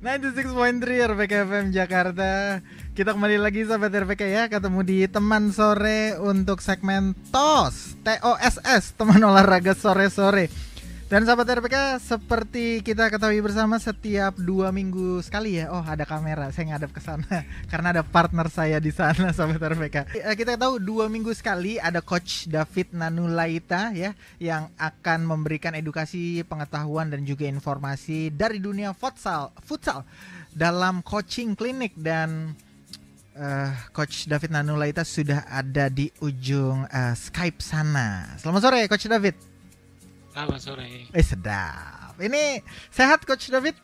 96.3 RPK FM Jakarta. Kita kembali lagi sahabat RPK ya. Ketemu di teman sore untuk segmen TOS T-O-S-S Teman olahraga sore-sore dan sahabat RPK, seperti kita ketahui bersama setiap dua minggu sekali ya. Oh ada kamera, saya ngadap ke sana karena ada partner saya di sana, sahabat RPK. Eh, kita tahu dua minggu sekali ada Coach David Nanulaita ya yang akan memberikan edukasi, pengetahuan dan juga informasi dari dunia futsal, futsal dalam coaching klinik dan uh, Coach David Nanulaita sudah ada di ujung uh, Skype sana. Selamat sore, Coach David. Selamat sore. Eh sedap. Ini sehat Coach David?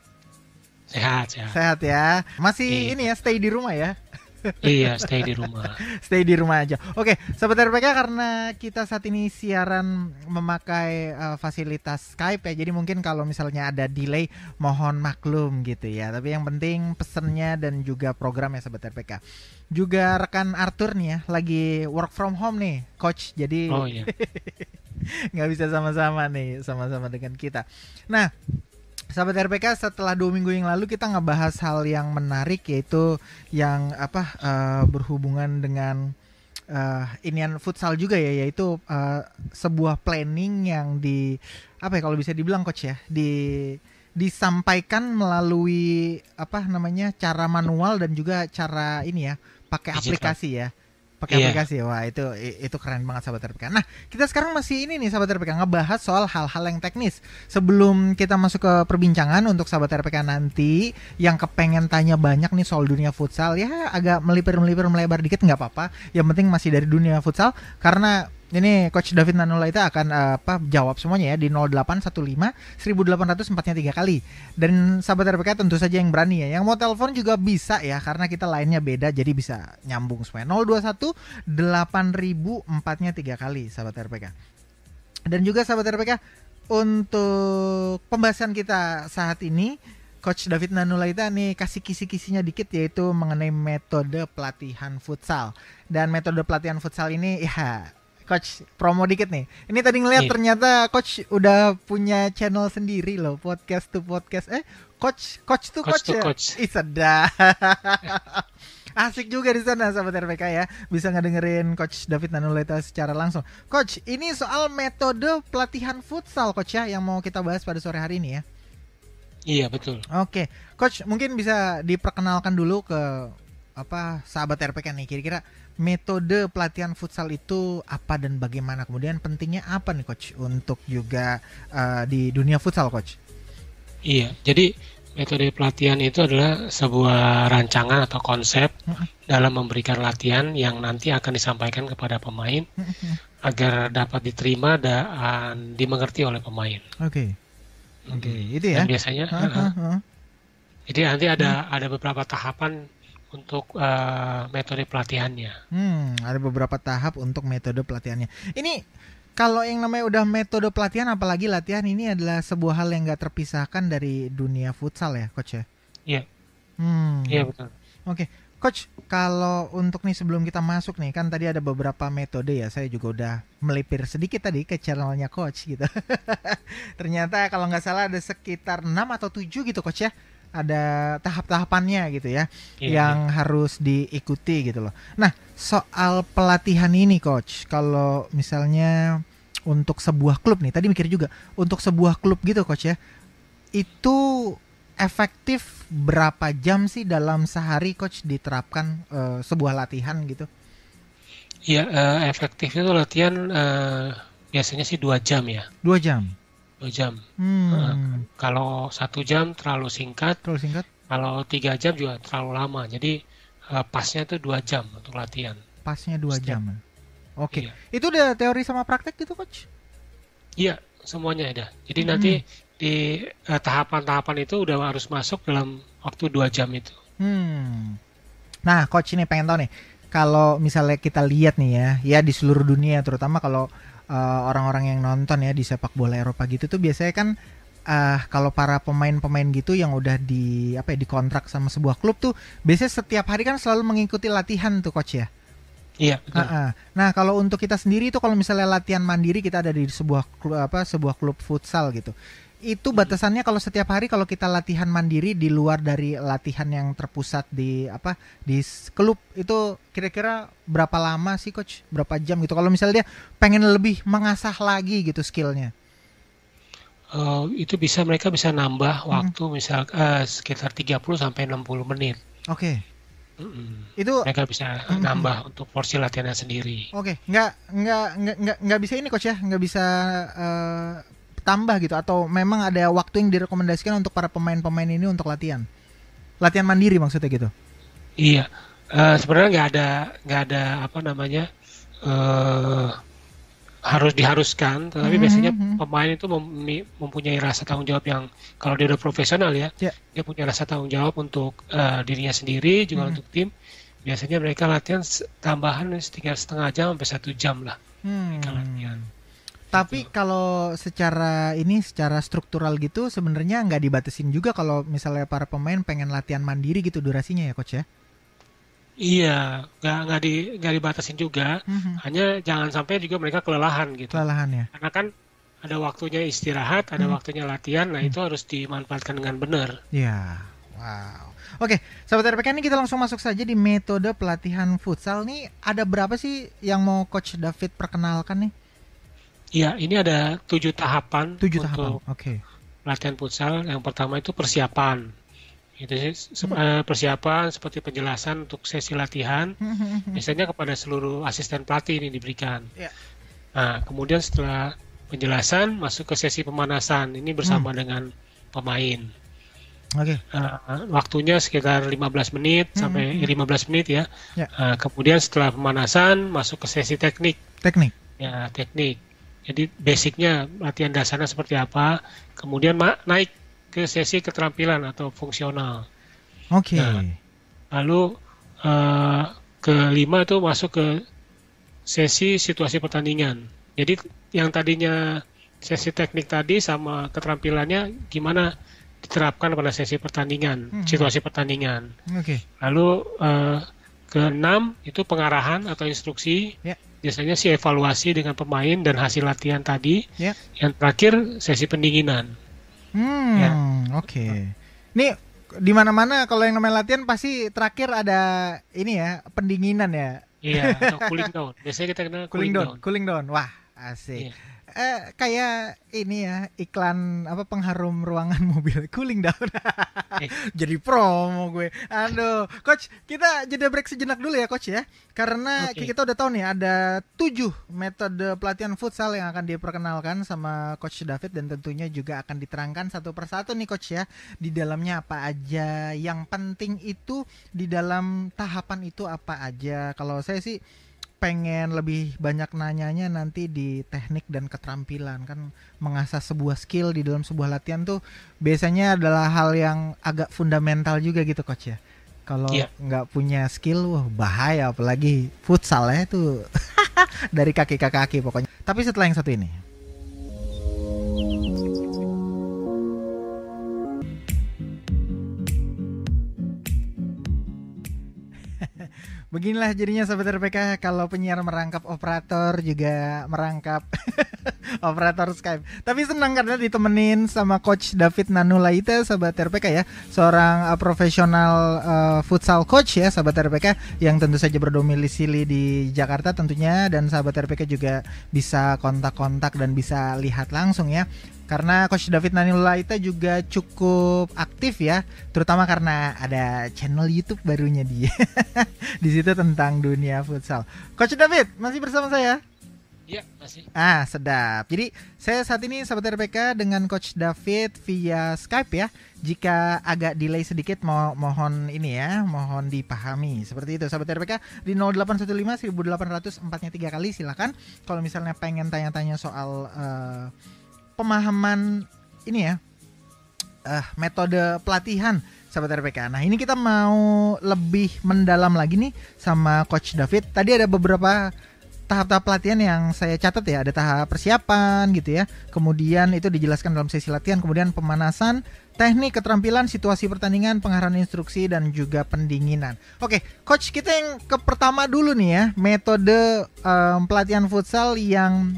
Sehat, sehat. Sehat ya. Masih iya. ini ya stay di rumah ya. iya, stay di rumah. stay di rumah aja. Oke, sahabat RPK karena kita saat ini siaran memakai uh, fasilitas Skype ya. Jadi mungkin kalau misalnya ada delay mohon maklum gitu ya. Tapi yang penting pesennya dan juga programnya sahabat RPK. Juga rekan Arthur nih ya lagi work from home nih, coach. Jadi Oh iya. nggak bisa sama-sama nih sama-sama dengan kita. Nah, sahabat RPK setelah dua minggu yang lalu kita ngebahas hal yang menarik yaitu yang apa uh, berhubungan dengan uh, inian futsal juga ya yaitu uh, sebuah planning yang di apa ya kalau bisa dibilang coach ya di disampaikan melalui apa namanya cara manual dan juga cara ini ya pakai aplikasi ya pakai yeah. aplikasi wah itu itu keren banget sahabat RPK. Nah kita sekarang masih ini nih sahabat RPK ngebahas soal hal-hal yang teknis. Sebelum kita masuk ke perbincangan untuk sahabat RPK nanti yang kepengen tanya banyak nih soal dunia futsal ya agak melipir-melipir melebar dikit nggak apa-apa. Yang penting masih dari dunia futsal karena ini Coach David Nanulaita akan uh, apa jawab semuanya ya di 0815 1800 empatnya tiga kali. Dan sahabat RPK tentu saja yang berani ya. Yang mau telepon juga bisa ya karena kita lainnya beda jadi bisa nyambung semuanya. 021 8000 empatnya tiga kali sahabat RPK. Dan juga sahabat RPK untuk pembahasan kita saat ini Coach David Nanulaita nih kasih kisi-kisinya dikit yaitu mengenai metode pelatihan futsal. Dan metode pelatihan futsal ini ya coach promo dikit nih. Ini tadi ngeliat yeah. ternyata coach udah punya channel sendiri loh, podcast to podcast. Eh, coach coach tuh coach, coach, ya? coach. Ih, sedap. Asik juga di sana sahabat RPK ya. Bisa ngedengerin coach David Nanuleta secara langsung. Coach, ini soal metode pelatihan futsal coach ya yang mau kita bahas pada sore hari ini ya. Iya, betul. Oke. Coach, mungkin bisa diperkenalkan dulu ke apa sahabat RPK nih kira-kira metode pelatihan futsal itu apa dan bagaimana? Kemudian pentingnya apa nih coach untuk juga uh, di dunia futsal coach? Iya jadi metode pelatihan itu adalah sebuah rancangan atau konsep dalam memberikan latihan yang nanti akan disampaikan kepada pemain agar dapat diterima dan dimengerti oleh pemain. Oke. Okay. oke okay. itu ya? Dan biasanya uh, uh, jadi nanti ada ada beberapa tahapan untuk uh, metode pelatihannya. Hmm, ada beberapa tahap untuk metode pelatihannya. Ini kalau yang namanya udah metode pelatihan, apalagi latihan ini adalah sebuah hal yang gak terpisahkan dari dunia futsal ya, coach ya? Iya. Hmm. Iya betul. Oke, okay. coach. Kalau untuk nih sebelum kita masuk nih, kan tadi ada beberapa metode ya. Saya juga udah melipir sedikit tadi ke channelnya coach gitu. Ternyata kalau nggak salah ada sekitar 6 atau 7 gitu, coach ya ada tahap-tahapannya gitu ya yeah, yang yeah. harus diikuti gitu loh. Nah, soal pelatihan ini coach, kalau misalnya untuk sebuah klub nih, tadi mikir juga untuk sebuah klub gitu coach ya. Itu efektif berapa jam sih dalam sehari coach diterapkan uh, sebuah latihan gitu? Iya, uh, efektif itu latihan uh, biasanya sih dua jam ya. Dua jam dua jam. Hmm. Nah, kalau satu jam terlalu singkat. Terlalu singkat. Kalau tiga jam juga terlalu lama. Jadi uh, pasnya itu dua jam untuk latihan. Pasnya dua jam. Oke. Okay. Iya. Itu udah teori sama praktek gitu coach? Iya, semuanya ada. Jadi hmm. nanti di tahapan tahapan-tahapan itu udah harus masuk dalam waktu dua jam itu. Hmm. Nah, coach ini pengen tahu nih, kalau misalnya kita lihat nih ya, ya di seluruh dunia, terutama kalau orang eh, orang-orang yang nonton ya di sepak bola Eropa gitu tuh biasanya kan uh, kalau para pemain-pemain gitu yang udah di apa ya dikontrak sama sebuah klub tuh biasanya setiap hari kan selalu mengikuti latihan tuh coach ya. Iya. Uh -uh. Nah kalau untuk kita sendiri itu kalau misalnya latihan mandiri kita ada di sebuah klub, apa sebuah klub futsal gitu. Itu batasannya kalau setiap hari kalau kita latihan mandiri di luar dari latihan yang terpusat di apa di klub itu kira-kira berapa lama sih coach? Berapa jam gitu? Kalau misalnya dia pengen lebih mengasah lagi gitu skillnya. Uh, itu bisa mereka bisa nambah hmm. waktu misal uh, sekitar 30 sampai 60 menit. Oke. Okay Mm-mm. Itu mereka bisa mm-mm. nambah untuk porsi latihannya sendiri. Oke, okay. nggak nggak nggak nggak bisa ini coach ya, nggak bisa uh, tambah gitu atau memang ada waktu yang direkomendasikan untuk para pemain-pemain ini untuk latihan, latihan mandiri maksudnya gitu? Iya, uh, sebenarnya nggak ada nggak ada apa namanya uh, harus diharuskan, tetapi mm-hmm. biasanya hmm. pemain itu mempunyai rasa tanggung jawab yang kalau dia udah profesional ya, yeah. dia punya rasa tanggung jawab untuk uh, dirinya sendiri juga mm-hmm. untuk tim. Biasanya mereka latihan tambahan sekitar setengah jam sampai satu jam lah. Hmm. Mereka latihan. Tapi gitu. kalau secara ini secara struktural gitu sebenarnya nggak dibatasin juga kalau misalnya para pemain pengen latihan mandiri gitu durasinya ya coach ya? Iya, nggak nggak di nggak dibatasin juga. Mm-hmm. Hanya jangan sampai juga mereka kelelahan gitu. Kelelahan ya. Karena kan ada waktunya istirahat, ada mm-hmm. waktunya latihan. Nah mm-hmm. itu harus dimanfaatkan dengan benar. Iya. Wow. Oke, sahabat RPK ini kita langsung masuk saja di metode pelatihan futsal nih. Ada berapa sih yang mau Coach David perkenalkan nih? Iya, ini ada tujuh tahapan. Tujuh tahapan. Oke. Okay. Latihan futsal. Yang pertama itu persiapan itu hmm. persiapan seperti penjelasan untuk sesi latihan hmm, hmm, biasanya kepada seluruh asisten pelatih ini diberikan. Yeah. Nah, kemudian setelah penjelasan masuk ke sesi pemanasan ini bersama hmm. dengan pemain. Oke. Okay. Uh, waktunya sekitar 15 menit hmm. sampai 15 menit ya. Yeah. Ya. Uh, kemudian setelah pemanasan masuk ke sesi teknik. Teknik. Ya, teknik. Jadi basicnya latihan dasarnya seperti apa, kemudian naik ke sesi keterampilan atau fungsional. Oke. Okay. Nah, lalu uh, kelima itu masuk ke sesi situasi pertandingan. Jadi yang tadinya sesi teknik tadi sama keterampilannya gimana diterapkan pada sesi pertandingan, hmm. situasi pertandingan. Oke. Okay. Lalu uh, keenam itu pengarahan atau instruksi. Yeah. Biasanya sih evaluasi dengan pemain dan hasil latihan tadi. Yeah. Yang terakhir sesi pendinginan. Hmm, ya. oke. Okay. Nih di mana-mana kalau yang namanya latihan pasti terakhir ada ini ya pendinginan ya. Iya, atau cooling down. Biasanya kita kenal cooling, cooling down. down. Cooling down. Wah, asik. Yeah eh, kayak ini ya iklan apa pengharum ruangan mobil cooling down. eh. Jadi promo gue. Aduh, coach, kita jeda break sejenak dulu ya coach ya. Karena okay. kita udah tahu nih ada tujuh metode pelatihan futsal yang akan diperkenalkan sama coach David dan tentunya juga akan diterangkan satu persatu nih coach ya. Di dalamnya apa aja, yang penting itu di dalam tahapan itu apa aja. Kalau saya sih pengen lebih banyak nanyanya nanti di teknik dan keterampilan. Kan mengasah sebuah skill di dalam sebuah latihan tuh biasanya adalah hal yang agak fundamental juga gitu coach ya. Kalau yeah. nggak punya skill wah bahaya. Apalagi futsal ya itu dari kaki ke kaki pokoknya. Tapi setelah yang satu ini Beginilah jadinya sahabat RPK kalau penyiar merangkap operator juga merangkap operator Skype. Tapi senang karena ditemenin sama coach David Nanulaita sahabat RPK ya, seorang uh, profesional uh, futsal coach ya sahabat RPK yang tentu saja berdomisili di Jakarta tentunya. Dan sahabat RPK juga bisa kontak-kontak dan bisa lihat langsung ya karena Coach David Nanulaita juga cukup aktif ya, terutama karena ada channel YouTube barunya dia. di situ tentang dunia futsal. Coach David masih bersama saya? Iya, masih. Ah, sedap. Jadi, saya saat ini sahabat RPK dengan Coach David via Skype ya. Jika agak delay sedikit mo mohon ini ya, mohon dipahami. Seperti itu sahabat RPK di 0815 1800 empatnya tiga kali silakan. Kalau misalnya pengen tanya-tanya soal uh, pemahaman ini ya uh, metode pelatihan sahabat RPK. Nah ini kita mau lebih mendalam lagi nih sama Coach David. Tadi ada beberapa tahap-tahap pelatihan yang saya catat ya. Ada tahap persiapan gitu ya. Kemudian itu dijelaskan dalam sesi latihan. Kemudian pemanasan teknik keterampilan situasi pertandingan pengarahan instruksi dan juga pendinginan. Oke coach kita yang ke pertama dulu nih ya. Metode um, pelatihan futsal yang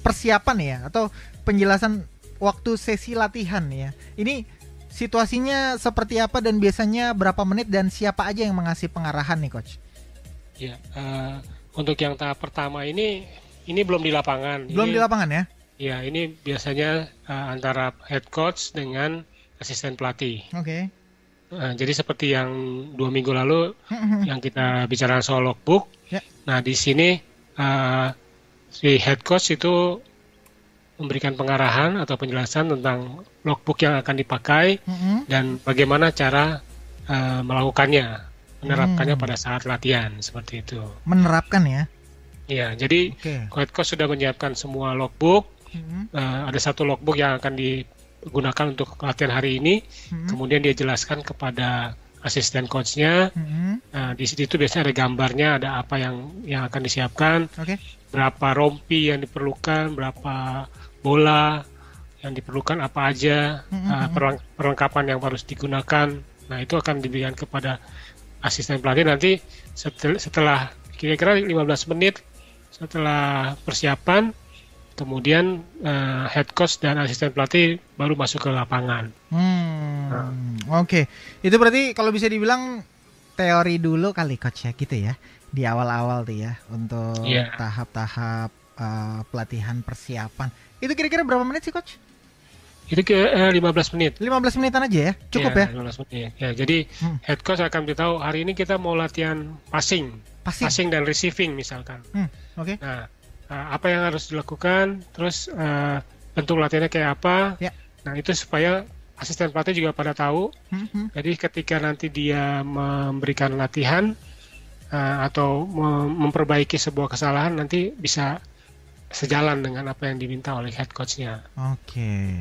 persiapan ya atau penjelasan waktu sesi latihan ya ini situasinya seperti apa dan biasanya berapa menit dan siapa aja yang mengasih pengarahan nih coach ya uh untuk yang tahap pertama ini ini belum di lapangan. Belum ini, di lapangan ya? Ya, ini biasanya uh, antara head coach dengan asisten pelatih. Oke. Okay. Uh, jadi seperti yang dua minggu lalu yang kita bicara soal logbook. Yeah. Nah di sini uh, si head coach itu memberikan pengarahan atau penjelasan tentang logbook yang akan dipakai mm -hmm. dan bagaimana cara uh, melakukannya menerapkannya hmm. pada saat latihan seperti itu. Menerapkan ya? Iya, jadi okay. coach sudah menyiapkan semua logbook. Hmm. Uh, ada satu logbook yang akan digunakan untuk latihan hari ini. Hmm. Kemudian dia jelaskan kepada asisten coachnya. Hmm. Uh, di situ biasanya ada gambarnya, ada apa yang yang akan disiapkan. Okay. Berapa rompi yang diperlukan, berapa bola yang diperlukan, apa aja hmm. uh, perlengkapan yang harus digunakan. Nah itu akan diberikan kepada asisten pelatih nanti setelah kira-kira 15 menit setelah persiapan kemudian uh, head coach dan asisten pelatih baru masuk ke lapangan. Hmm, nah. Oke, okay. itu berarti kalau bisa dibilang teori dulu kali coach ya gitu ya di awal-awal tuh ya untuk yeah. tahap-tahap uh, pelatihan persiapan. Itu kira-kira berapa menit sih coach? Itu ke uh, 15 menit. 15 menitan aja ya? Cukup ya? ya? 15 menit. Ya, jadi hmm. head coach akan beritahu hari ini kita mau latihan passing. Passing, passing dan receiving misalkan. Hmm. Oke. Okay. Nah, uh, apa yang harus dilakukan, terus uh, bentuk latihannya kayak apa. Ya. Nah, itu supaya asisten pelatih juga pada tahu. Hmm. hmm. Jadi ketika nanti dia memberikan latihan uh, atau memperbaiki sebuah kesalahan nanti bisa sejalan dengan apa yang diminta oleh head coachnya. Oke. Okay.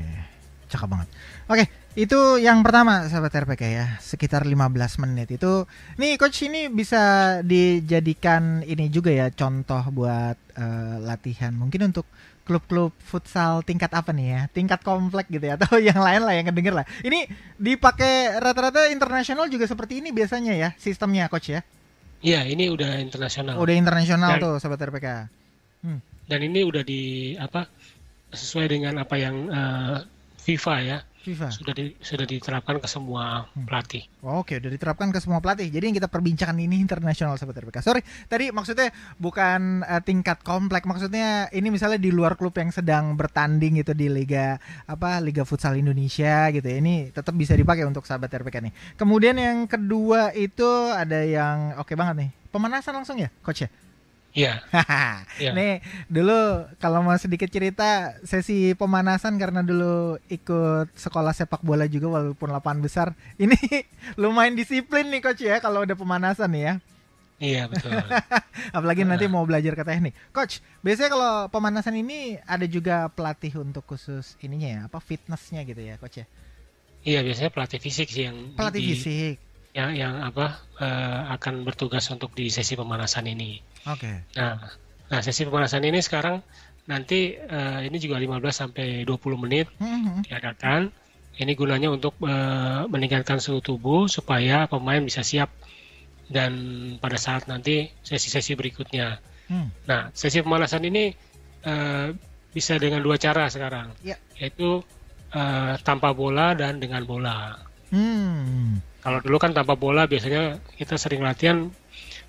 Cakep banget. Oke, itu yang pertama sahabat RPK ya, sekitar 15 menit. Itu nih coach ini bisa dijadikan ini juga ya contoh buat uh, latihan. Mungkin untuk klub-klub futsal tingkat apa nih ya? Tingkat komplek gitu ya atau yang lain lah yang kedenger lah. Ini dipakai rata-rata internasional juga seperti ini biasanya ya sistemnya coach ya? Iya, ini udah internasional. Udah internasional tuh sahabat RPK. Hmm. Dan ini udah di apa sesuai dengan apa yang uh, FIFA ya. FIFA. Sudah di, sudah diterapkan ke semua hmm. pelatih. Oh, Oke, sudah diterapkan ke semua pelatih. Jadi yang kita perbincangkan ini internasional sahabat RPK. Sorry, tadi maksudnya bukan uh, tingkat komplek. Maksudnya ini misalnya di luar klub yang sedang bertanding gitu di liga apa Liga Futsal Indonesia gitu. Ya. Ini tetap bisa dipakai untuk sahabat RPK nih. Kemudian yang kedua itu ada yang oke okay banget nih. Pemanasan langsung ya, coach ya? Iya. yeah. Nih dulu kalau mau sedikit cerita sesi pemanasan karena dulu ikut sekolah sepak bola juga walaupun lapangan besar. Ini lumayan disiplin nih coach ya kalau udah pemanasan nih ya. Iya betul. Apalagi uh. nanti mau belajar ke teknik. Coach, biasanya kalau pemanasan ini ada juga pelatih untuk khusus ininya ya, apa fitnessnya gitu ya, coach ya? Iya biasanya pelatih fisik sih yang pelatih di, fisik yang yang apa uh, akan bertugas untuk di sesi pemanasan ini. Oke. Okay. Nah, nah sesi pemanasan ini sekarang nanti uh, ini juga 15 sampai 20 menit mm-hmm. diadakan. Ini gunanya untuk uh, meningkatkan suhu tubuh supaya pemain bisa siap dan pada saat nanti sesi-sesi berikutnya. Mm. Nah, sesi pemanasan ini uh, bisa dengan dua cara sekarang, yeah. yaitu uh, tanpa bola dan dengan bola. Mm. Kalau dulu kan tanpa bola biasanya kita sering latihan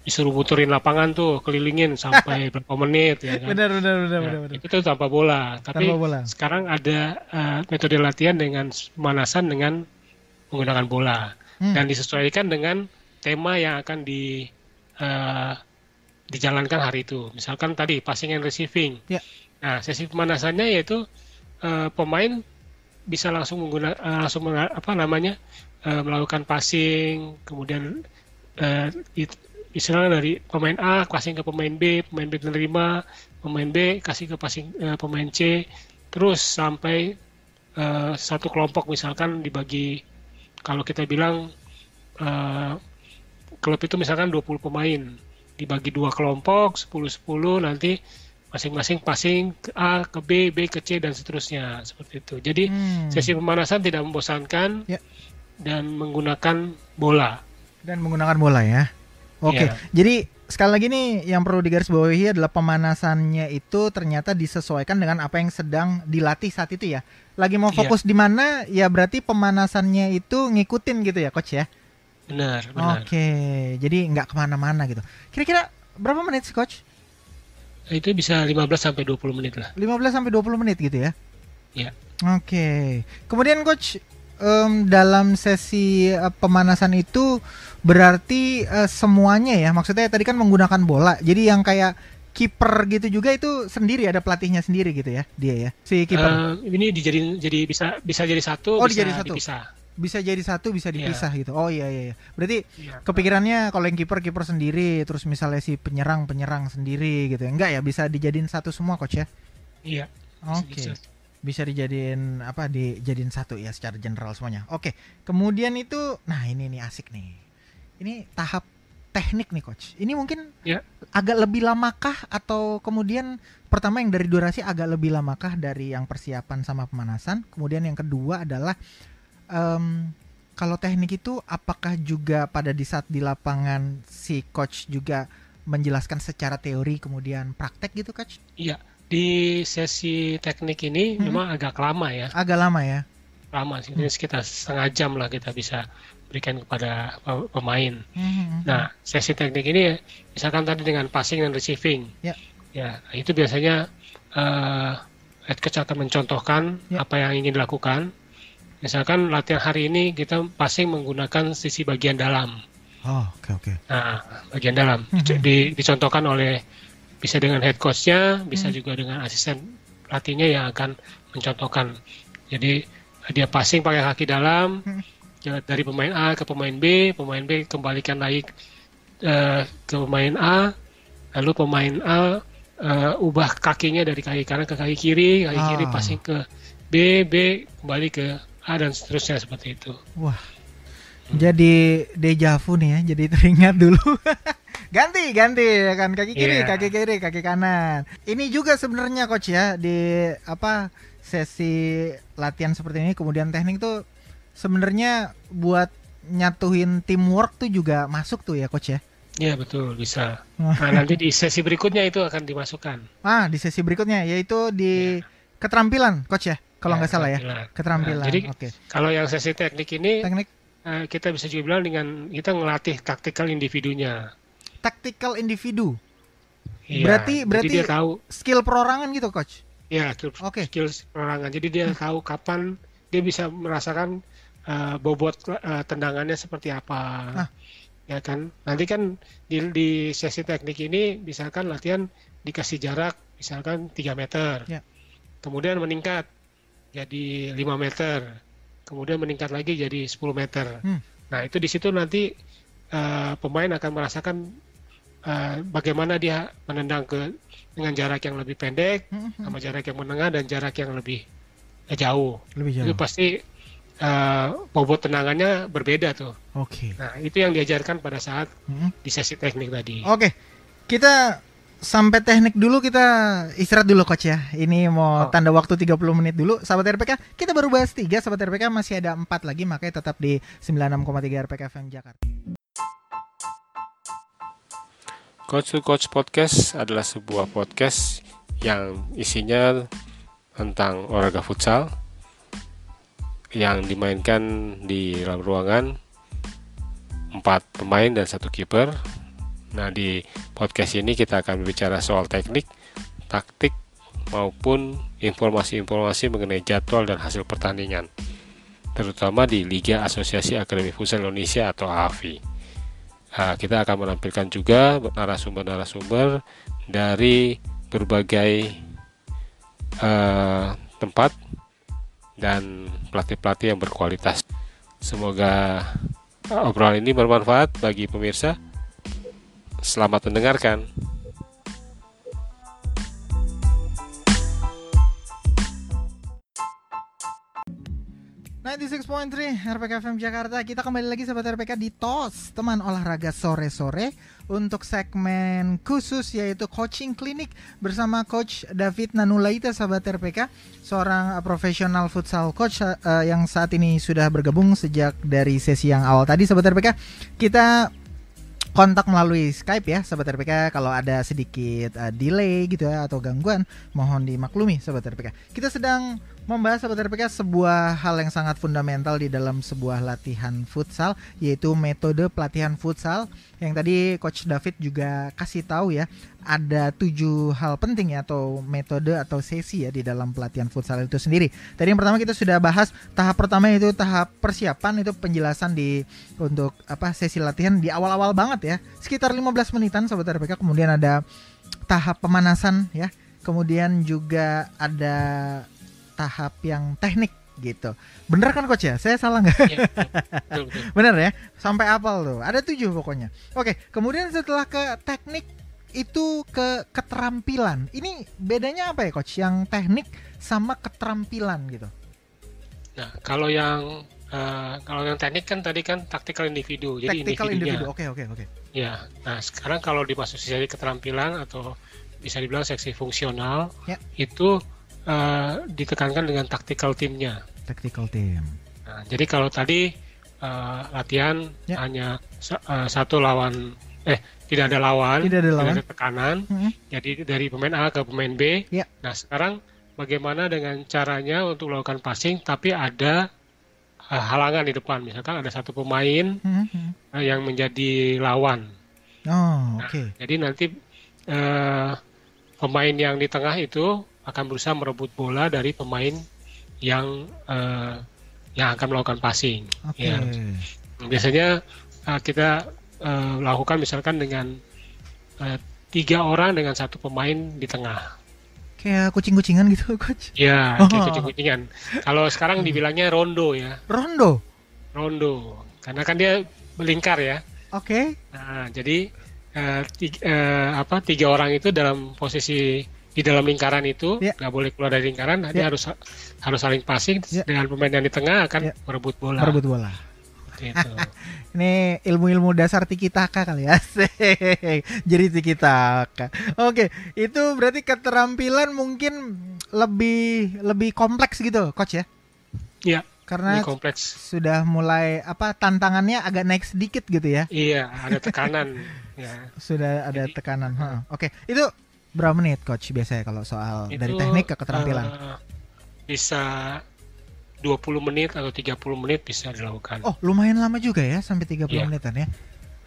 disuruh muterin lapangan tuh kelilingin sampai berapa menit ya kan. Benar benar benar ya, benar. Itu tuh tanpa bola. Tapi tanpa bola. sekarang ada uh, metode latihan dengan pemanasan dengan menggunakan bola hmm. dan disesuaikan dengan tema yang akan di uh, dijalankan hari itu. Misalkan tadi passing and receiving. Ya. Nah, sesi pemanasannya yaitu uh, pemain bisa langsung menggunakan uh, langsung apa namanya uh, melakukan passing, kemudian uh, istilahnya dari pemain A kasih ke pemain B, pemain B menerima, pemain B kasih ke passing uh, pemain C, terus sampai uh, satu kelompok misalkan dibagi kalau kita bilang uh, klub itu misalkan 20 pemain. dibagi dua kelompok 10 10 nanti masing-masing passing ke A ke B B ke C dan seterusnya seperti itu jadi Hmm. sesi pemanasan tidak membosankan Ya. Dan menggunakan bola Dan menggunakan bola ya. Oke. Iya. Jadi sekali lagi nih yang perlu digarisbawahi adalah pemanasannya itu ternyata disesuaikan dengan apa yang sedang dilatih saat itu ya. Lagi mau Iya. fokus di mana ya berarti pemanasannya itu ngikutin gitu ya coach ya. benar benar Oke. Jadi nggak ke mana-mana gitu. Kira-kira berapa menit sih coach? itu bisa 15 sampai 20 menit lah 15 sampai 20 menit gitu ya. ya Oke. Kemudian coach em, dalam sesi eh, pemanasan itu berarti eh, semuanya ya. Maksudnya tadi kan menggunakan bola. Jadi yang kayak kiper gitu juga itu sendiri ada pelatihnya sendiri gitu ya dia ya. Si kiper Eh, ini dijadiin jadi bisa bisa jadi satu Oh, bisa dijadiin satu. dipisah bisa jadi satu bisa dipisah gitu. Oh iya iya iya. Berarti Iya. kepikirannya kalau yang kiper kiper sendiri terus misalnya si penyerang penyerang sendiri gitu ya. Enggak ya bisa dijadiin satu semua coach ya. iya Oke. bisa. Bisa dijadiin apa dijadiin satu ya secara general semuanya. Oke. Kemudian itu nah ini nih asik nih. Ini tahap teknik nih coach. Ini mungkin Ya. agak lebih lamakah atau kemudian pertama yang dari durasi agak lebih lamakah dari yang persiapan sama pemanasan. Kemudian yang kedua adalah em, kalau teknik itu apakah juga pada di saat di lapangan si coach juga menjelaskan secara teori kemudian praktek gitu coach? Iya, di sesi teknik ini Hmm. memang agak lama ya, Agak lama ya. lama sih, ini sekitar setengah jam lah kita bisa berikan kepada pe- pemain. Mhm. Nah, sesi teknik ini misalkan tadi dengan passing dan receiving, Ya. ya itu biasanya eh head coach akan mencontohkan Ya. apa yang ingin dilakukan. Misalkan latihan hari ini kita passing menggunakan sisi bagian dalam. Oh, oke oke. Nah, bagian dalam Mhm. Di- dicontohkan oleh bisa dengan head coach-nya, bisa Hmm. juga dengan asisten pelatihnya yang akan mencontohkan. Jadi dia passing pakai kaki dalam Hmm. ya, dari pemain A ke pemain B, pemain B kembalikan lagi eh, ke pemain A, lalu pemain A eh, ubah kakinya dari kaki kanan ke kaki kiri, kaki kiri Ah. passing ke B, B kembali ke A dan seterusnya seperti itu. Wah. Jadi deja vu nih ya, jadi teringat dulu. ganti, ganti ya kan kaki kiri, Iya. kaki kiri, kaki kanan. Ini juga sebenarnya coach ya di apa sesi latihan seperti ini kemudian teknik tuh sebenarnya buat nyatuin teamwork tuh juga masuk tuh ya coach ya. Ya betul bisa. Wah. Nah nanti di sesi berikutnya itu akan dimasukkan. Ah, di sesi berikutnya yaitu di keterampilan coach ya, kalau Ya, nggak salah ya. keterampilan. Nah, jadi Oke. Kalau yang sesi teknik ini Teknik eh, kita bisa juga bilang dengan kita ngelatih taktikal individunya. Tactical individu. Iya, Berarti- berarti- dia tahu Skill perorangan gitu coach. ya skill, Oke. skill perorangan. Jadi dia tahu kapan dia bisa merasakan eh, bobot eh, tendangannya seperti apa. Ah. Ya kan. Nanti kan di, di sesi teknik ini misalkan latihan dikasih jarak misalkan 3 meter. Ya. Kemudian meningkat jadi 5 meter. Kemudian meningkat lagi jadi 10 meter. Hmm. Nah, itu di situ nanti eh, pemain akan merasakan eh, bagaimana dia menendang ke dengan jarak yang lebih pendek, Hmm, hmm. sama jarak yang menengah dan jarak yang lebih eh, jauh. Lebih jauh. Itu pasti eh, bobot tendangannya berbeda tuh. Oke. Nah, itu yang diajarkan pada saat Hmm. di sesi teknik tadi. Oke, kita sampai teknik dulu kita istirahat dulu coach ya. Ini mau Oh. tanda waktu 30 menit dulu. Sahabat RPK, kita baru bahas 3, sahabat RPK masih ada 4 lagi makanya tetap di 96,3 RPK FM Jakarta. Coach to Coach Podcast adalah sebuah podcast yang isinya tentang olahraga futsal yang dimainkan di dalam ruangan empat pemain dan satu kiper. Nah di podcast ini kita akan berbicara soal teknik, taktik maupun informasi-informasi mengenai jadwal dan hasil pertandingan, terutama di Liga Asosiasi Akademi Futsal Indonesia atau AFI. Nah, kita akan menampilkan juga narasumber-narasumber dari berbagai eh, tempat dan pelatih-pelatih yang berkualitas. Semoga obrolan ini bermanfaat bagi pemirsa. Selamat mendengarkan. 96.3 RPK FM Jakarta. Kita kembali lagi sahabat RPK di TOS Teman olahraga sore-sore Untuk segmen khusus yaitu coaching klinik Bersama Coach David Nanulaita sahabat RPK Seorang profesional futsal coach uh, Yang saat ini sudah bergabung sejak dari sesi yang awal. Tadi sahabat RPK Kita kontak melalui Skype ya sahabat RPK kalau ada sedikit uh, delay gitu ya atau gangguan mohon dimaklumi sahabat RPK. Kita sedang membahas sahabat RPK sebuah hal yang sangat fundamental di dalam sebuah latihan futsal yaitu metode pelatihan futsal yang tadi coach David juga kasih tahu ya ada tujuh hal penting ya atau metode atau sesi ya di dalam pelatihan futsal itu sendiri. Tadi yang pertama kita sudah bahas tahap pertama itu tahap persiapan itu penjelasan di untuk apa sesi latihan di awal-awal banget ya sekitar 15 menitan sahabat RPK kemudian ada tahap pemanasan ya kemudian juga ada tahap yang teknik gitu. Bener kan coach ya? Saya salah nggak? Ya, Bener ya? Sampai apal tuh. Ada tujuh pokoknya. Oke, kemudian setelah ke teknik itu ke keterampilan. Ini bedanya apa ya coach? Yang teknik sama keterampilan gitu. Nah, kalau yang uh, kalau yang teknik kan tadi kan taktikal individu. Jadi taktikal individu. Oke, oke, oke. Ya. Nah, sekarang kalau dimasuki jadi keterampilan atau bisa dibilang seksi fungsional, ya. itu uh, ditekankan dengan tactical teamnya. Tactical team. Nah, jadi kalau tadi uh, latihan ya. hanya uh, satu lawan eh tidak ada lawan, tidak ada, lawan. Tidak ada tekanan. -hmm. Jadi dari pemain A ke pemain B. Ya. Nah sekarang bagaimana dengan caranya untuk melakukan passing tapi ada uh, halangan di depan. Misalkan ada satu pemain -hmm. uh, yang menjadi lawan. Oh, oke. Okay. Nah, jadi nanti uh, pemain yang di tengah itu akan berusaha merebut bola dari pemain yang uh, yang akan melakukan passing. Okay. Ya. Biasanya uh, kita uh, lakukan misalkan dengan uh, tiga orang dengan satu pemain di tengah. Kayak kucing-kucingan gitu, coach? Ya, oh. kayak kucing-kucingan. Kalau sekarang dibilangnya rondo ya. Rondo? Rondo, karena kan dia melingkar ya. Oke. Okay. Nah, jadi uh, tiga, uh, apa tiga orang itu dalam posisi di dalam lingkaran itu ya. nggak yeah. boleh keluar dari lingkaran nanti yeah. harus harus saling passing yeah. dengan pemain yang di tengah akan yeah. merebut bola merebut bola gitu. ini ilmu-ilmu dasar tiki taka kali ya jadi tiki taka oke itu berarti keterampilan mungkin lebih lebih kompleks gitu coach ya iya karena kompleks sudah mulai apa tantangannya agak naik sedikit gitu ya iya ada tekanan ya sudah ada Jadi, tekanan oke itu berapa menit coach biasanya kalau soal itu, dari teknik ke keterampilan? Uh, bisa 20 menit atau 30 menit bisa dilakukan. Oh, lumayan lama juga ya sampai 30 yeah. menitan ya.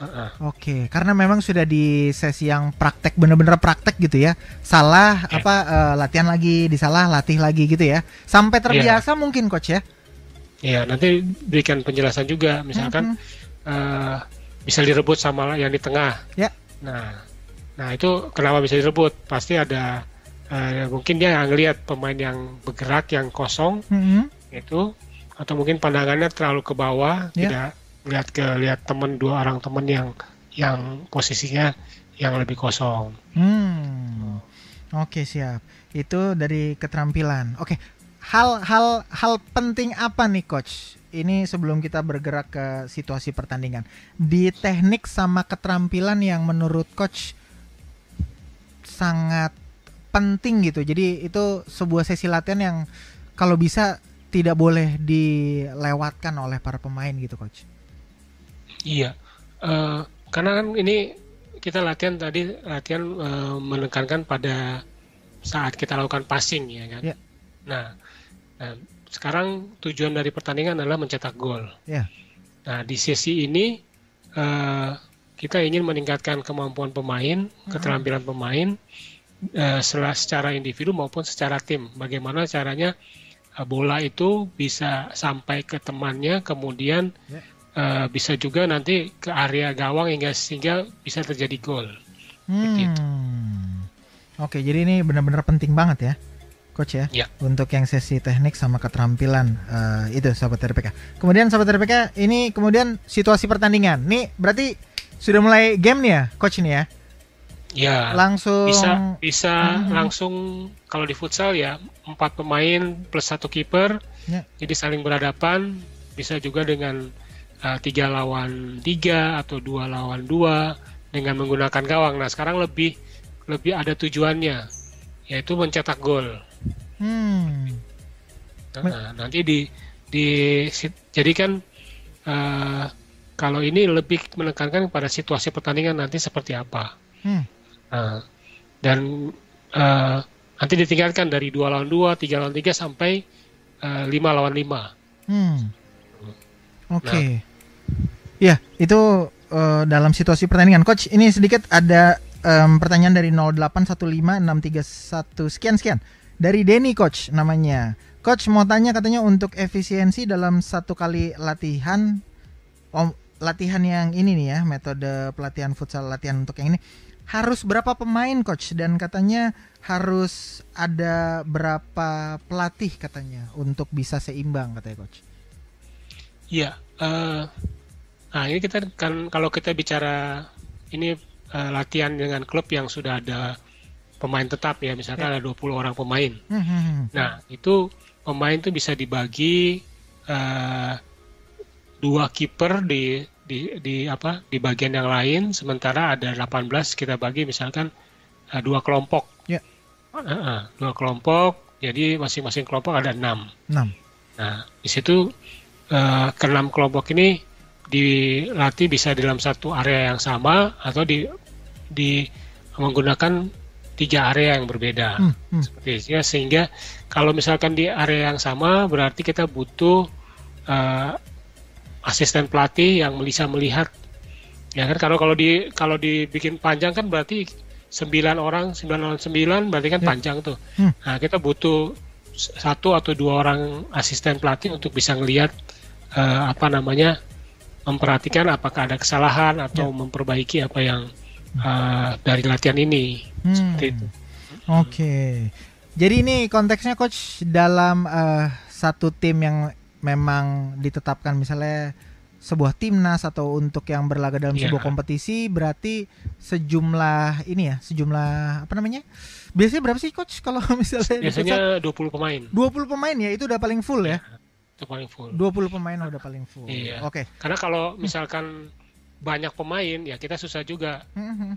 Uh -uh. Oke, okay. karena memang sudah di sesi yang praktek bener-bener praktek gitu ya. Salah yeah. apa uh, latihan lagi, disalah latih lagi gitu ya. Sampai terbiasa yeah. mungkin coach ya. Iya, yeah, nanti berikan penjelasan juga misalkan mm -hmm. uh, bisa direbut sama yang di tengah. Ya. Yeah. Nah, Nah itu kenapa bisa direbut? Pasti ada uh, mungkin dia ngelihat pemain yang bergerak yang kosong mm-hmm. itu atau mungkin pandangannya terlalu ke bawah yeah. tidak lihat ke lihat teman dua orang teman yang yang posisinya yang lebih kosong. Hmm. Oke okay, siap. Itu dari keterampilan. Oke. Okay. Hal-hal hal penting apa nih coach? Ini sebelum kita bergerak ke situasi pertandingan. Di teknik sama keterampilan yang menurut coach sangat penting gitu. Jadi itu sebuah sesi latihan yang kalau bisa tidak boleh dilewatkan oleh para pemain gitu, coach. Iya, uh, karena kan ini kita latihan tadi latihan uh, menekankan pada saat kita lakukan passing ya kan. Yeah. Nah, nah, sekarang tujuan dari pertandingan adalah mencetak gol. Yeah. Nah, di sesi ini uh, kita ingin meningkatkan kemampuan pemain, hmm. keterampilan pemain uh, secara individu maupun secara tim. Bagaimana caranya uh, bola itu bisa sampai ke temannya, kemudian uh, bisa juga nanti ke area gawang hingga sehingga bisa terjadi gol. Hmm. Oke, jadi ini benar-benar penting banget ya, coach ya, ya. untuk yang sesi teknik sama keterampilan uh, itu sahabat RPK. Kemudian sahabat RPK ini kemudian situasi pertandingan. Nih berarti sudah mulai game nih ya, coach ini ya? Ya. Langsung bisa bisa hmm. langsung kalau di futsal ya empat pemain plus satu kiper. Ya. Jadi saling berhadapan. Bisa juga dengan uh, tiga lawan tiga atau dua lawan dua dengan menggunakan gawang. Nah sekarang lebih lebih ada tujuannya yaitu mencetak gol. Hmm. Nah, nanti di di jadi kan uh, kalau ini lebih menekankan pada situasi pertandingan nanti seperti apa. Hmm. Nah, dan uh, nanti ditingkatkan dari dua lawan dua, tiga lawan tiga sampai uh, lima lawan lima. Hmm. Oke. Okay. Nah. Ya, itu uh, dalam situasi pertandingan. Coach, ini sedikit ada um, pertanyaan dari 0815631 sekian sekian. Dari Denny Coach namanya. Coach mau tanya katanya untuk efisiensi dalam satu kali latihan, om, latihan yang ini nih ya, metode pelatihan futsal latihan untuk yang ini harus berapa pemain coach dan katanya harus ada berapa pelatih katanya untuk bisa seimbang katanya coach. Iya, uh, nah ini kita kan kalau kita bicara ini uh, latihan dengan klub yang sudah ada pemain tetap ya, misalkan ya. ada 20 orang pemain. Hmm, hmm, hmm. Nah itu pemain itu bisa dibagi uh, dua kiper di di di apa di bagian yang lain sementara ada 18 kita bagi misalkan uh, dua kelompok. Ya. Uh, uh, dua kelompok jadi masing-masing kelompok ada enam. Enam. Nah di situ uh, keenam kelompok ini dilatih bisa dalam satu area yang sama atau di di menggunakan tiga area yang berbeda. Hmm, hmm. seperti itu ya sehingga kalau misalkan di area yang sama berarti kita butuh uh, asisten pelatih yang bisa melihat ya kan kalau kalau di kalau dibikin panjang kan berarti sembilan orang sembilan orang sembilan berarti kan ya. panjang tuh hmm. nah kita butuh satu atau dua orang asisten pelatih untuk bisa ngelihat uh, apa namanya memperhatikan apakah ada kesalahan atau ya. memperbaiki apa yang uh, dari latihan ini hmm. seperti itu oke okay. jadi ini konteksnya coach dalam uh, satu tim yang memang ditetapkan misalnya sebuah timnas atau untuk yang berlaga dalam yeah. sebuah kompetisi berarti sejumlah ini ya sejumlah apa namanya biasanya berapa sih coach kalau misalnya biasanya 20 pemain 20 pemain ya itu udah paling full ya, ya itu paling full 20 pemain udah paling full iya. oke okay. karena kalau misalkan banyak pemain ya kita susah juga mm-hmm.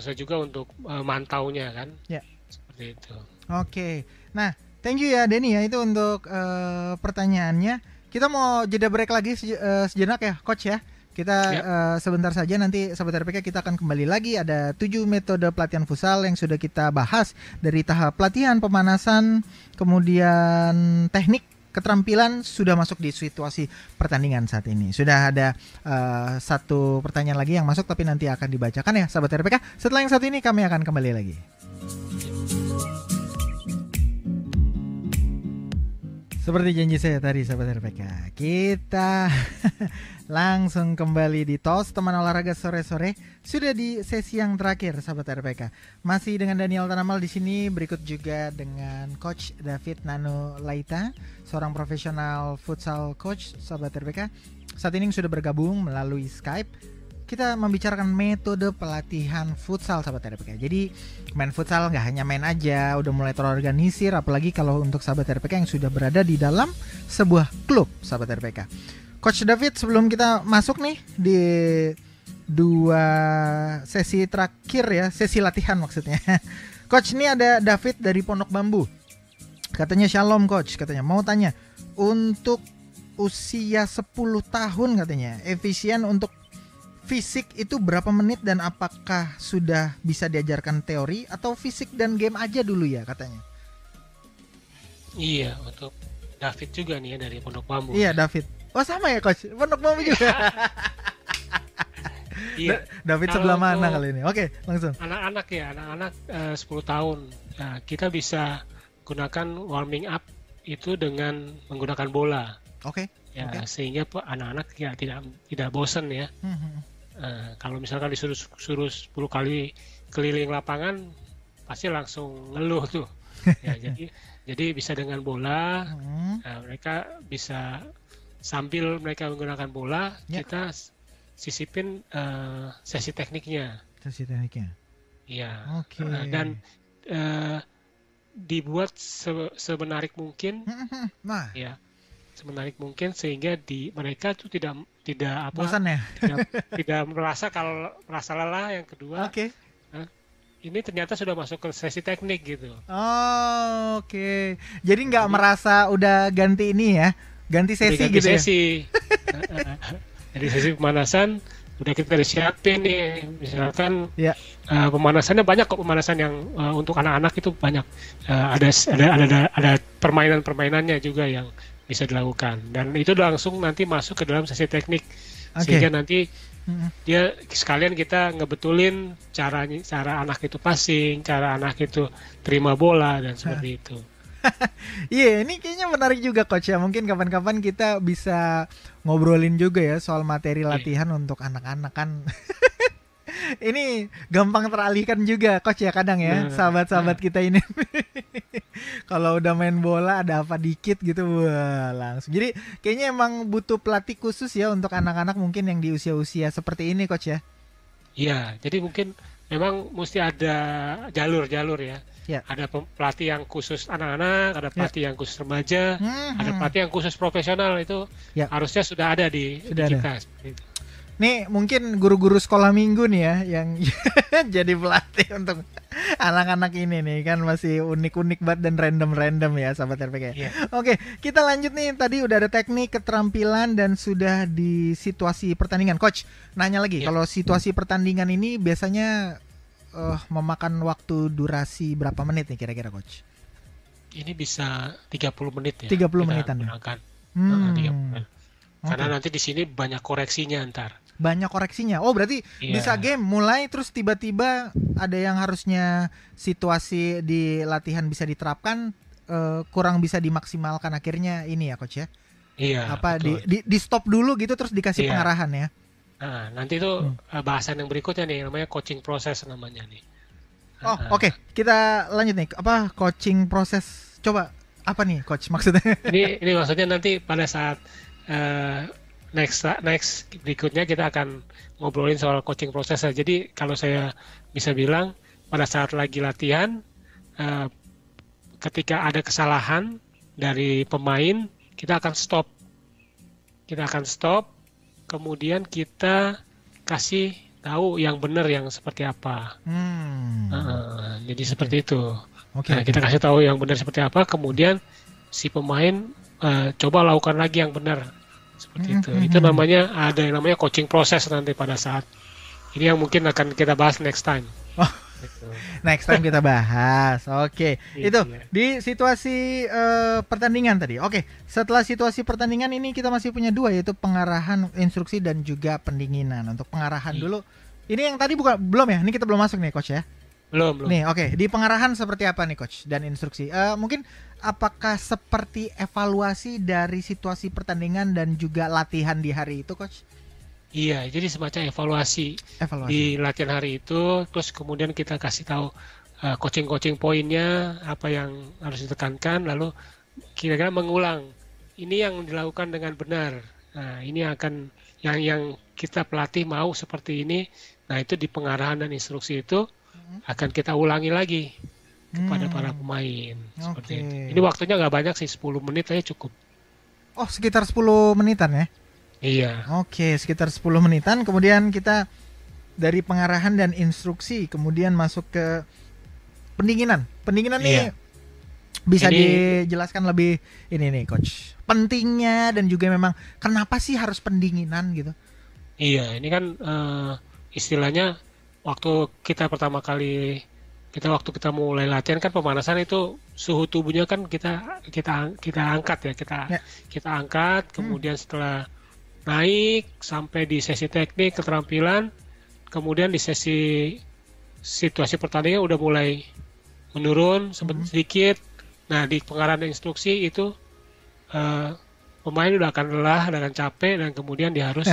susah juga untuk uh, mantaunya kan ya seperti itu oke okay. nah Thank you ya Denny ya itu untuk uh, pertanyaannya. Kita mau jeda break lagi sej uh, sejenak ya coach ya. Kita yep. uh, sebentar saja nanti sahabat RPK kita akan kembali lagi ada tujuh metode pelatihan futsal yang sudah kita bahas dari tahap pelatihan, pemanasan, kemudian teknik keterampilan sudah masuk di situasi pertandingan saat ini. Sudah ada uh, satu pertanyaan lagi yang masuk tapi nanti akan dibacakan ya sahabat RPK. Setelah yang satu ini kami akan kembali lagi. Seperti janji saya tadi sahabat RPK Kita langsung kembali di TOS Teman olahraga sore-sore. Sudah di sesi yang terakhir sahabat RPK Masih dengan Daniel Tanamal di sini Berikut juga dengan Coach David Nano Laita Seorang profesional futsal coach sahabat RPK Saat ini sudah bergabung melalui Skype kita membicarakan metode pelatihan futsal sahabat RPK. Jadi main futsal nggak hanya main aja, udah mulai terorganisir, apalagi kalau untuk sahabat RPK yang sudah berada di dalam sebuah klub sahabat RPK. Coach David sebelum kita masuk nih di dua sesi terakhir ya, sesi latihan maksudnya. Coach ini ada David dari Pondok Bambu. Katanya Shalom coach, katanya mau tanya untuk usia 10 tahun katanya efisien untuk fisik itu berapa menit dan apakah sudah bisa diajarkan teori atau fisik dan game aja dulu ya katanya? Iya, untuk David juga nih ya dari Pondok Bambu. Iya, David. Oh, sama ya, coach. Pondok Bambu juga. iya. David Kalau sebelah mana kali ini? Oke, langsung. Anak-anak ya, anak-anak eh, uh, 10 tahun. Nah, kita bisa gunakan warming up itu dengan menggunakan bola. Oke. Okay. Ya, okay. sehingga anak-anak ya tidak tidak bosan ya. Hmm, hmm. Uh, kalau misalkan disuruh suruh 10 kali keliling lapangan pasti langsung ngeluh tuh. ya, jadi jadi bisa dengan bola hmm. uh, mereka bisa sambil mereka menggunakan bola ya. kita sisipin uh, sesi tekniknya. Sesi tekniknya. Iya. Oke. Uh, dan uh, dibuat se semenarik mungkin. Nah. Ya. Semenarik mungkin sehingga di mereka tuh tidak tidak apa Bosan ya? tidak, tidak merasa kalau merasa lelah yang kedua oke okay. uh, ini ternyata sudah masuk ke sesi teknik gitu oh, oke okay. jadi nggak merasa udah ganti ini ya ganti sesi ganti gitu sesi. ya jadi sesi pemanasan udah kita siapin nih misalkan ya. uh, pemanasannya banyak kok pemanasan yang uh, untuk anak-anak itu banyak uh, ada ada ada ada permainan permainannya juga yang bisa dilakukan dan itu langsung nanti masuk ke dalam sesi teknik okay. sehingga nanti dia sekalian kita ngebetulin cara cara anak itu passing, cara anak itu terima bola dan seperti itu. Iya, yeah, ini kayaknya menarik juga coach ya. Mungkin kapan-kapan kita bisa ngobrolin juga ya soal materi iya. latihan yeah. untuk anak-anak kan. ini gampang teralihkan juga coach ya kadang ya sahabat-sahabat kita ini kalau udah main bola ada apa dikit gitu wah langsung jadi kayaknya emang butuh pelatih khusus ya untuk anak-anak mungkin yang di usia-usia seperti ini coach ya iya jadi mungkin memang mesti ada jalur-jalur ya Ya. Ada pelatih yang khusus anak-anak, ada ya. pelatih ya. yang khusus remaja, hmm, ada hmm. pelatih yang khusus profesional itu ya. harusnya sudah ada di, sudah di kita. Ada. Nih mungkin guru-guru sekolah minggu nih ya yang jadi pelatih untuk anak-anak ini nih kan masih unik-unik banget dan random-random ya sahabat RPK. Yeah. Oke, kita lanjut nih tadi udah ada teknik, keterampilan dan sudah di situasi pertandingan. Coach, nanya lagi yeah. kalau situasi pertandingan ini biasanya uh, memakan waktu durasi berapa menit nih kira-kira coach? Ini bisa 30 menit ya. 30 menitan. Ya? Hmm. 30 menit. Karena okay. nanti di sini banyak koreksinya ntar banyak koreksinya. Oh, berarti yeah. bisa game mulai terus tiba-tiba ada yang harusnya situasi di latihan bisa diterapkan uh, kurang bisa dimaksimalkan akhirnya ini ya coach ya. Iya. Apa di, di di stop dulu gitu terus dikasih yeah. pengarahan ya. Nah, nanti itu hmm. Eh, bahasan yang berikutnya nih namanya coaching proses namanya nih. Oh, uh, oke. Okay. Kita lanjut nih. Apa coaching proses? Coba apa nih coach maksudnya? Ini ini maksudnya nanti pada saat uh, next next berikutnya kita akan ngobrolin soal coaching proses. Jadi kalau saya bisa bilang pada saat lagi latihan, uh, ketika ada kesalahan dari pemain, kita akan stop. Kita akan stop, kemudian kita kasih tahu yang benar yang seperti apa. Hmm. Uh, jadi okay. seperti itu. Okay. Nah, kita kasih tahu yang benar seperti apa, kemudian si pemain uh, coba lakukan lagi yang benar seperti mm -hmm. itu. Hmm, itu hmm. namanya ada yang namanya coaching proses nanti pada saat ini yang mungkin akan kita bahas next time. Oh. Next time kita bahas. Oke, okay. Iya, itu iya. di situasi uh, pertandingan tadi. Oke, okay. setelah situasi pertandingan ini kita masih punya dua yaitu pengarahan instruksi dan juga pendinginan. Untuk pengarahan iya. dulu. Ini yang tadi bukan belum ya? Ini kita belum masuk nih coach ya. Belum, belum. Nih, oke. Okay. Di pengarahan seperti apa nih coach dan instruksi? Uh, mungkin apakah seperti evaluasi dari situasi pertandingan dan juga latihan di hari itu coach? Iya, jadi semacam evaluasi, evaluasi. di latihan hari itu, terus kemudian kita kasih tahu uh, coaching-coaching poinnya, apa yang harus ditekankan, lalu kira-kira mengulang. Ini yang dilakukan dengan benar. Nah, ini akan yang yang kita pelatih mau seperti ini. Nah, itu di pengarahan dan instruksi itu akan kita ulangi lagi kepada hmm. para pemain seperti itu. Ini waktunya nggak banyak sih 10 menit aja cukup. Oh sekitar 10 menitan ya? Iya. Oke sekitar 10 menitan kemudian kita dari pengarahan dan instruksi kemudian masuk ke pendinginan. Pendinginan iya. nih bisa ini... dijelaskan lebih ini nih coach. Pentingnya dan juga memang kenapa sih harus pendinginan gitu? Iya ini kan uh, istilahnya waktu kita pertama kali kita waktu kita mulai latihan kan pemanasan itu suhu tubuhnya kan kita kita kita angkat ya kita ya. kita angkat hmm. kemudian hmm. setelah naik sampai di sesi teknik keterampilan kemudian di sesi situasi pertandingan udah mulai menurun hmm. sedikit nah di pengarahan instruksi itu uh, pemain udah akan lelah dan capek dan kemudian dia harus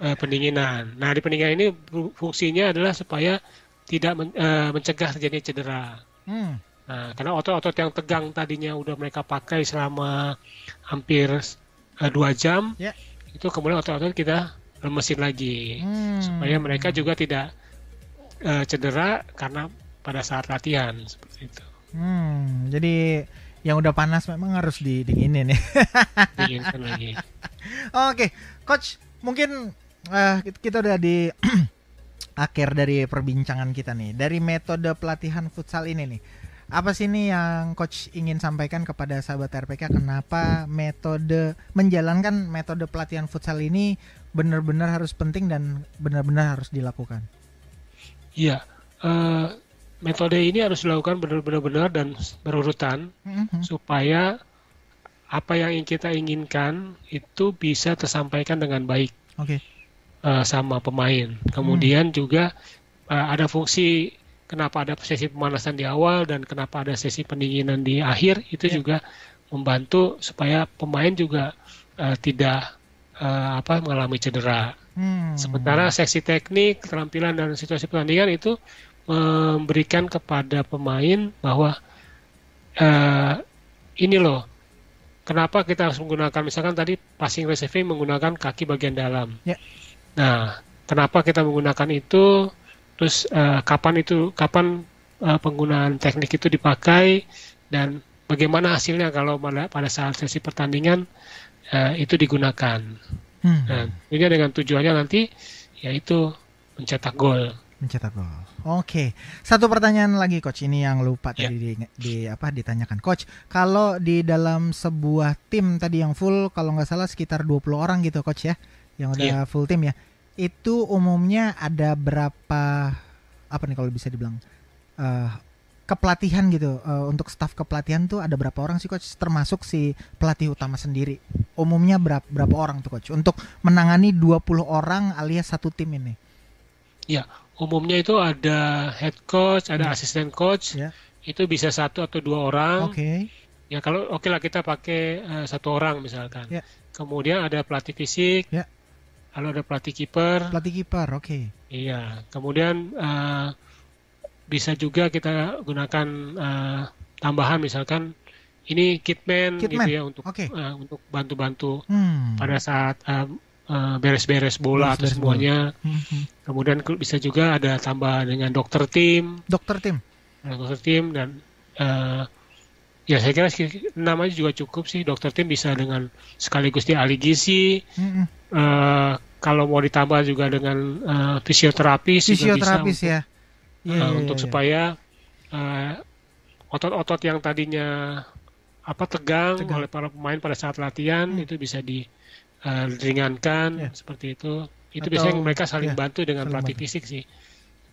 uh, pendinginan. Nah di pendinginan ini fungsinya adalah supaya tidak men, uh, mencegah terjadinya cedera. Hmm. Nah karena otot-otot yang tegang tadinya udah mereka pakai selama hampir uh, dua jam, yeah. itu kemudian otot-otot kita lemesin lagi hmm. supaya mereka juga tidak uh, cedera karena pada saat latihan seperti itu. Hmm, jadi yang udah panas memang harus didinginin ya. Dinginkan lagi. Oke, coach, mungkin uh, kita udah di akhir dari perbincangan kita nih. Dari metode pelatihan futsal ini nih. Apa sih nih yang coach ingin sampaikan kepada sahabat RPK kenapa metode menjalankan metode pelatihan futsal ini benar-benar harus penting dan benar-benar harus dilakukan? Iya, uh, metode ini harus dilakukan benar-benar dan berurutan mm-hmm. supaya apa yang kita inginkan itu bisa tersampaikan dengan baik okay. uh, sama pemain. Kemudian mm. juga uh, ada fungsi kenapa ada sesi pemanasan di awal dan kenapa ada sesi pendinginan di akhir itu yeah. juga membantu supaya pemain juga uh, tidak uh, apa mengalami cedera. Hmm. Sementara seksi teknik, keterampilan dan situasi pertandingan itu memberikan kepada pemain bahwa uh, ini loh kenapa kita harus menggunakan misalkan tadi passing receiving menggunakan kaki bagian dalam. Yeah. Nah, kenapa kita menggunakan itu? Terus uh, kapan itu kapan uh, penggunaan teknik itu dipakai dan bagaimana hasilnya kalau pada, pada saat sesi pertandingan uh, itu digunakan. Hmm. Nah, ini dengan tujuannya nanti yaitu mencetak gol. Mencetak gol. Oke, satu pertanyaan lagi coach ini yang lupa yeah. tadi di, di apa ditanyakan coach. Kalau di dalam sebuah tim tadi yang full kalau nggak salah sekitar 20 orang gitu coach ya, yang udah yeah. full tim ya. Itu umumnya ada berapa apa nih kalau bisa dibilang uh, kepelatihan gitu uh, untuk staff kepelatihan tuh ada berapa orang sih coach termasuk si pelatih utama sendiri. Umumnya berapa berapa orang tuh coach untuk menangani 20 orang alias satu tim ini? Ya, umumnya itu ada head coach, ada hmm. asisten coach. Yeah. Itu bisa satu atau dua orang. Oke. Okay. Ya kalau oke okay lah kita pakai uh, satu orang misalkan. Yeah. Kemudian ada pelatih fisik. Yeah. Lalu ada pelatih kiper. Pelatih kiper, oke. Okay. Iya. Kemudian uh, bisa juga kita gunakan uh, tambahan misalkan ini kitman, kitman. gitu ya untuk okay. uh, untuk bantu-bantu hmm. pada saat uh, Eh, beres-beres bola beres, atau semuanya. Bola. Hmm. Kemudian bisa juga ada tambah dengan dokter tim. Dokter tim. dokter tim dan uh, ya saya kira namanya juga cukup sih dokter tim bisa dengan sekaligus di ahli gizi. Hmm. Uh, kalau mau ditambah juga dengan uh, fisioterapis, fisioterapis ya. uh, yeah, untuk yeah, supaya otot-otot yang tadinya apa tegang, tegang oleh para pemain pada saat latihan hmm. itu bisa di uh, ringankan yeah. seperti itu itu Atau, biasanya mereka saling yeah, bantu dengan pelatih fisik sih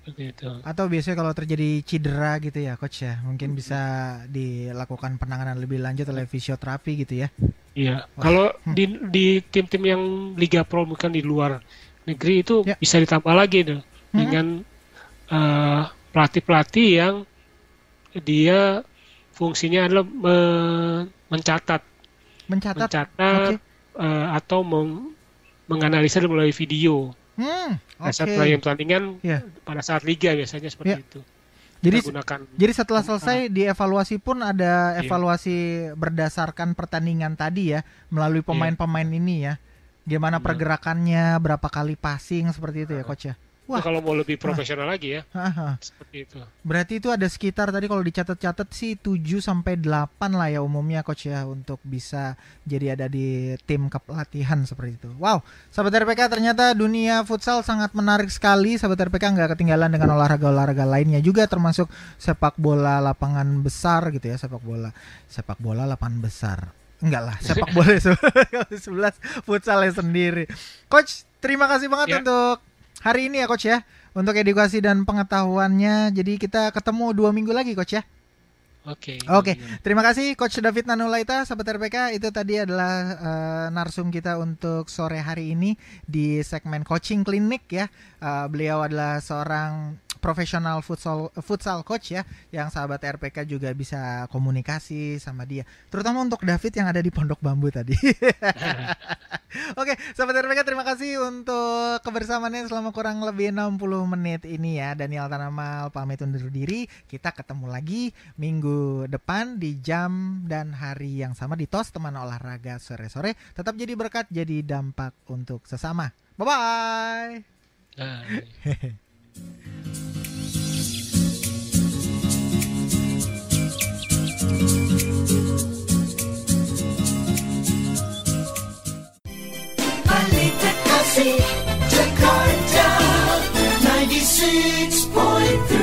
seperti itu. Atau biasanya kalau terjadi cedera gitu ya coach ya, mungkin bisa dilakukan penanganan lebih lanjut oleh fisioterapi gitu ya. Iya. Kalau hmm. di di tim-tim yang Liga Pro bukan di luar negeri itu ya. bisa ditambah lagi tuh hmm. dengan uh, pelatih-pelatih yang dia fungsinya adalah me mencatat mencatat, mencatat okay uh, atau meng menganalisa melalui video. Hmm, okay. saat pertandingan yeah. pada saat liga biasanya seperti yeah. itu. Jadi gunakan, jadi setelah selesai dievaluasi pun ada iya. evaluasi berdasarkan pertandingan tadi ya melalui iya. pemain-pemain ini ya. Gimana pergerakannya, berapa kali passing seperti itu ya coach ya. Wah. Kalau mau lebih profesional lagi ya. Seperti itu. Berarti itu ada sekitar tadi kalau dicatat-catat sih 7 sampai 8 lah ya umumnya coach ya untuk bisa jadi ada di tim kepelatihan seperti itu. Wow, sahabat RPK ternyata dunia futsal sangat menarik sekali. Sahabat RPK nggak ketinggalan dengan olahraga-olahraga lainnya juga termasuk sepak bola lapangan besar gitu ya, sepak bola sepak bola lapangan besar. Enggak lah, sepak bola 11 futsalnya sendiri. Coach, terima kasih banget ya. untuk hari ini ya coach ya untuk edukasi dan pengetahuannya. Jadi kita ketemu dua minggu lagi coach ya. Oke. Okay. Oke. Okay. Terima kasih Coach David Nanulaita, sahabat RPK. Itu tadi adalah uh, narsum kita untuk sore hari ini di segmen coaching klinik ya. Uh, beliau adalah seorang profesional futsal futsal coach ya yang sahabat RPK juga bisa komunikasi sama dia terutama untuk David yang ada di Pondok Bambu tadi Oke sahabat RPK terima kasih untuk kebersamaannya selama kurang lebih 60 menit ini ya Daniel Tanamal pamit undur diri kita ketemu lagi minggu depan di jam dan hari yang sama di TOS teman olahraga sore-sore tetap jadi berkat jadi dampak untuk sesama. Bye bye. bye. Jakarta 96.3